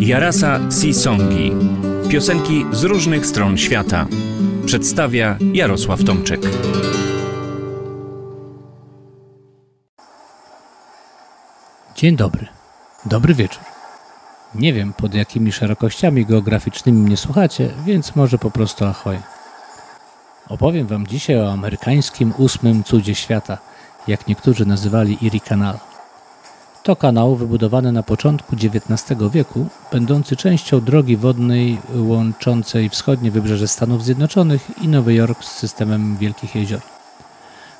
Jarasa Songi. Piosenki z różnych stron świata. Przedstawia Jarosław Tomczyk. Dzień dobry. Dobry wieczór. Nie wiem, pod jakimi szerokościami geograficznymi mnie słuchacie, więc może po prostu ahoj. Opowiem Wam dzisiaj o amerykańskim ósmym cudzie świata, jak niektórzy nazywali Erie Canal. To kanał wybudowany na początku XIX wieku, będący częścią drogi wodnej łączącej wschodnie wybrzeże Stanów Zjednoczonych i Nowy Jork z systemem Wielkich Jezior.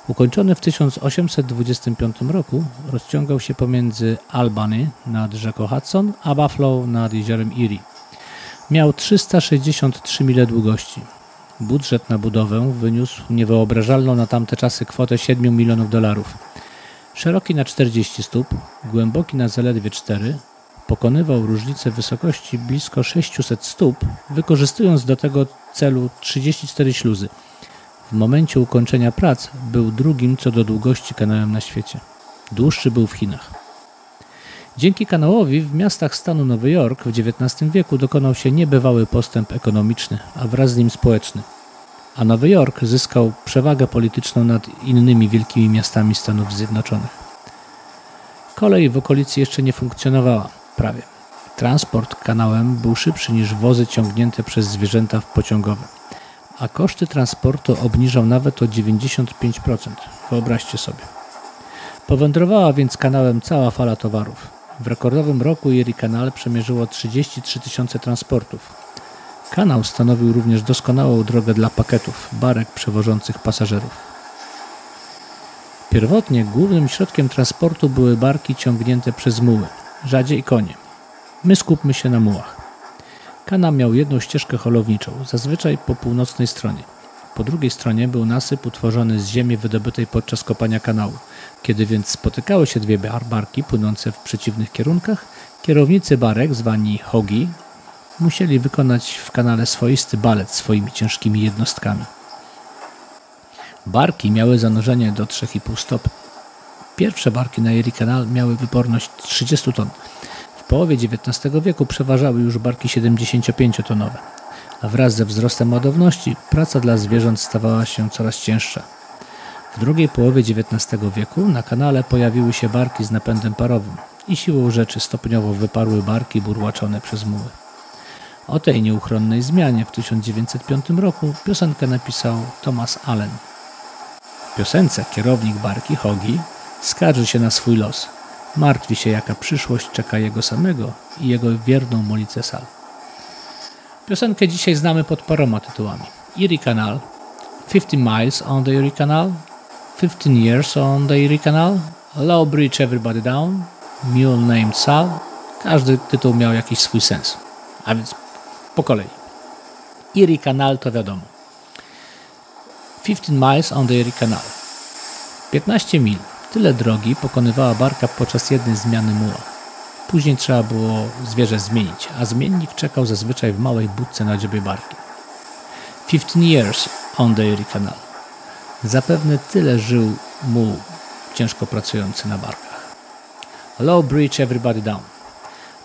Ukończony w 1825 roku rozciągał się pomiędzy Albany nad rzeką Hudson a Buffalo nad jeziorem Erie. Miał 363 mile długości. Budżet na budowę wyniósł niewyobrażalną na tamte czasy kwotę 7 milionów dolarów. Szeroki na 40 stóp, głęboki na zaledwie 4, pokonywał różnicę wysokości blisko 600 stóp, wykorzystując do tego celu 34 śluzy. W momencie ukończenia prac był drugim co do długości kanałem na świecie. Dłuższy był w Chinach. Dzięki kanałowi w miastach stanu Nowy Jork w XIX wieku dokonał się niebywały postęp ekonomiczny, a wraz z nim społeczny. A Nowy Jork zyskał przewagę polityczną nad innymi wielkimi miastami Stanów Zjednoczonych. Kolej w okolicy jeszcze nie funkcjonowała, prawie. Transport kanałem był szybszy niż wozy ciągnięte przez zwierzęta pociągowe, a koszty transportu obniżał nawet o 95%. Wyobraźcie sobie. Powędrowała więc kanałem cała fala towarów. W rekordowym roku Erie Canal przemierzyło 33 tysiące transportów. Kanał stanowił również doskonałą drogę dla pakietów, barek przewożących pasażerów. Pierwotnie głównym środkiem transportu były barki ciągnięte przez muły, rzadziej konie. My skupmy się na mułach. Kanał miał jedną ścieżkę holowniczą, zazwyczaj po północnej stronie. Po drugiej stronie był nasyp utworzony z ziemi wydobytej podczas kopania kanału. Kiedy więc spotykały się dwie barki płynące w przeciwnych kierunkach, kierownicy barek, zwani hogi, musieli wykonać w kanale swoisty balet swoimi ciężkimi jednostkami. Barki miały zanurzenie do 3,5 stopy. Pierwsze barki na Erie Canal miały wyporność 30 ton. W połowie XIX wieku przeważały już barki 75-tonowe a wraz ze wzrostem ładowności praca dla zwierząt stawała się coraz cięższa. W drugiej połowie XIX wieku na kanale pojawiły się barki z napędem parowym i siłą rzeczy stopniowo wyparły barki burłaczone przez muły. O tej nieuchronnej zmianie w 1905 roku piosenkę napisał Thomas Allen. W piosence kierownik barki Hogi skarży się na swój los. Martwi się, jaka przyszłość czeka jego samego i jego wierną Molicę Sal. Piosenkę dzisiaj znamy pod paroma tytułami. Erie Canal, 15 Miles on the Erie Canal, 15 Years on the Erie Canal, Low Bridge Everybody Down, Mule Named Sal. Każdy tytuł miał jakiś swój sens. A więc po kolei. Erie Canal to wiadomo. 15 Miles on the Erie Canal. 15 mil. Tyle drogi pokonywała barka podczas jednej zmiany muła. Później trzeba było zwierzę zmienić, a zmiennik czekał zazwyczaj w małej budce na dziobie barki. 15 years on the Erie Canal. Zapewne tyle żył muł ciężko pracujący na barkach. Low Bridge Everybody Down.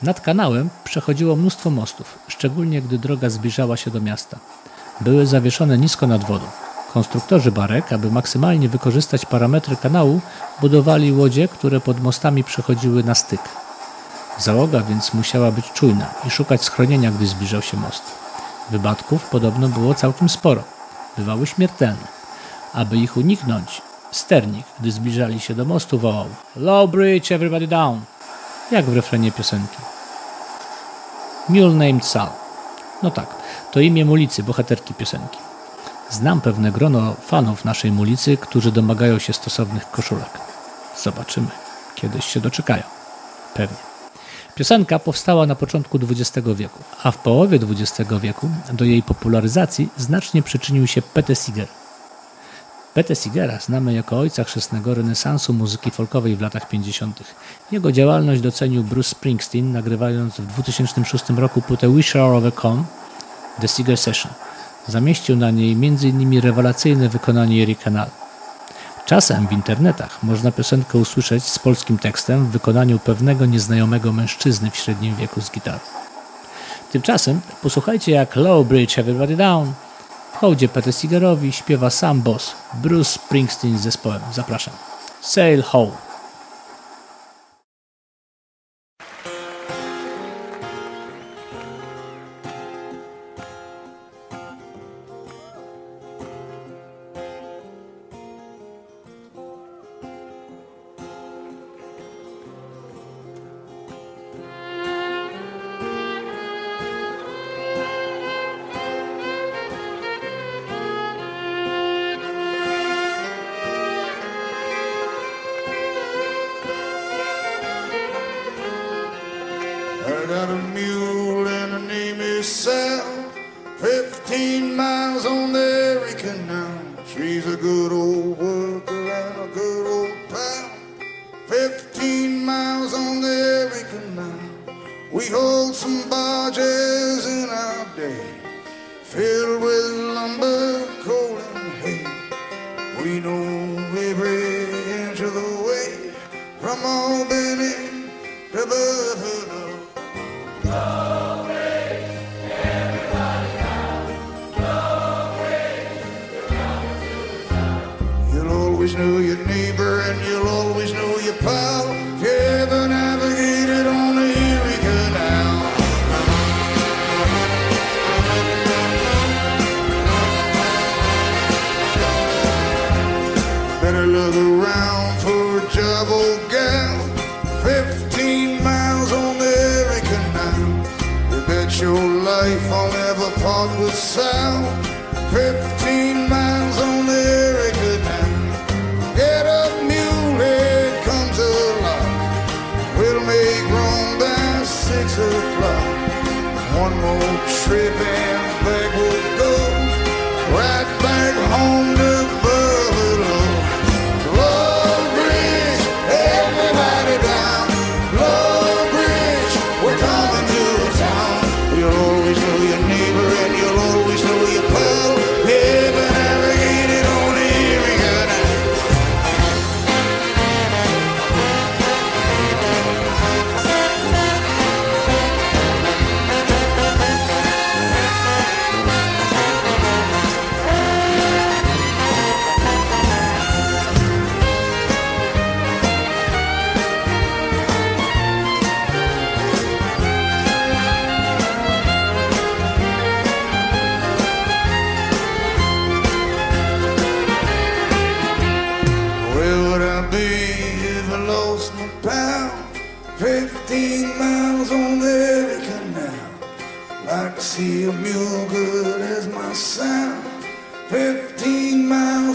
Nad kanałem przechodziło mnóstwo mostów, szczególnie gdy droga zbliżała się do miasta. Były zawieszone nisko nad wodą. Konstruktorzy barek, aby maksymalnie wykorzystać parametry kanału, budowali łodzie, które pod mostami przechodziły na styk. Załoga więc musiała być czujna i szukać schronienia, gdy zbliżał się most. Wypadków podobno było całkiem sporo. Bywały śmiertelne. Aby ich uniknąć, sternik, gdy zbliżali się do mostu, wołał Low bridge, everybody down! Jak w refrenie piosenki. Mule named Sal. No tak, to imię Mulicy, bohaterki piosenki. Znam pewne grono fanów naszej Mulicy, którzy domagają się stosownych koszulek. Zobaczymy. Kiedyś się doczekają. Pewnie. Piosenka powstała na początku XX wieku, a w połowie XX wieku do jej popularyzacji znacznie przyczynił się Pete Seeger. Pete Seegera znamy jako ojca chrzestnego renesansu muzyki folkowej w latach 50. Jego działalność docenił Bruce Springsteen, nagrywając w 2006 roku płytę We Shall Overcome The Seeger Session. Zamieścił na niej m.in. rewelacyjne wykonanie Erie Canal. Czasem w internetach można piosenkę usłyszeć z polskim tekstem w wykonaniu pewnego nieznajomego mężczyzny w średnim wieku z gitarą. Tymczasem posłuchajcie jak Low Bridge Everybody Down w hołdzie Pete Seegerowi śpiewa sam boss Bruce Springsteen z zespołem. Zapraszam. Sail Home. She's a good old worker and a good old pal. Fifteen miles on the Erie Canal. We hold some barges in our day, filled with lumber, coal, and hay. We know every inch of the way from Albany to Buffalo. heart sound. Fifteen miles on the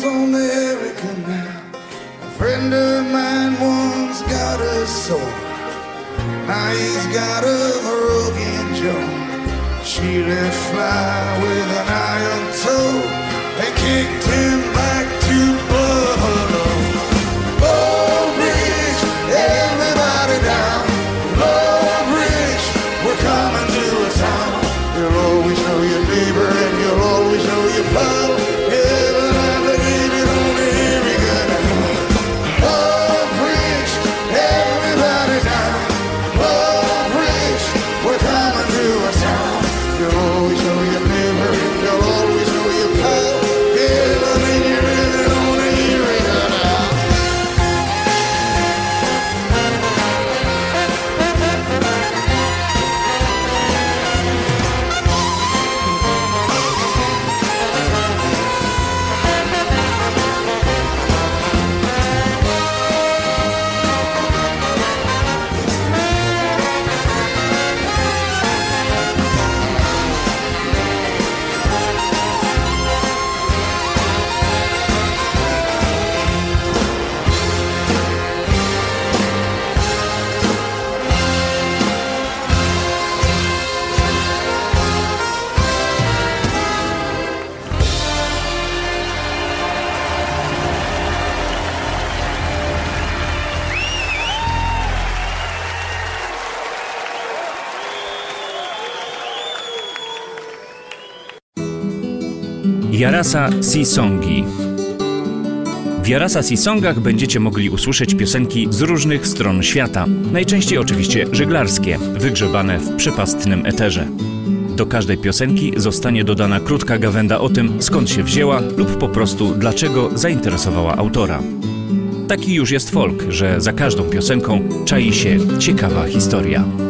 America now. A friend of mine once got a sword. Now he's got a broken jaw. She left fly without. Jarasa Sisongi. W Jarasa Sisongach będziecie mogli usłyszeć piosenki z różnych stron świata, najczęściej oczywiście żeglarskie, wygrzebane w przepastnym eterze. Do każdej piosenki zostanie dodana krótka gawenda o tym, skąd się wzięła lub po prostu dlaczego zainteresowała autora. Taki już jest folk, że za każdą piosenką czai się ciekawa historia.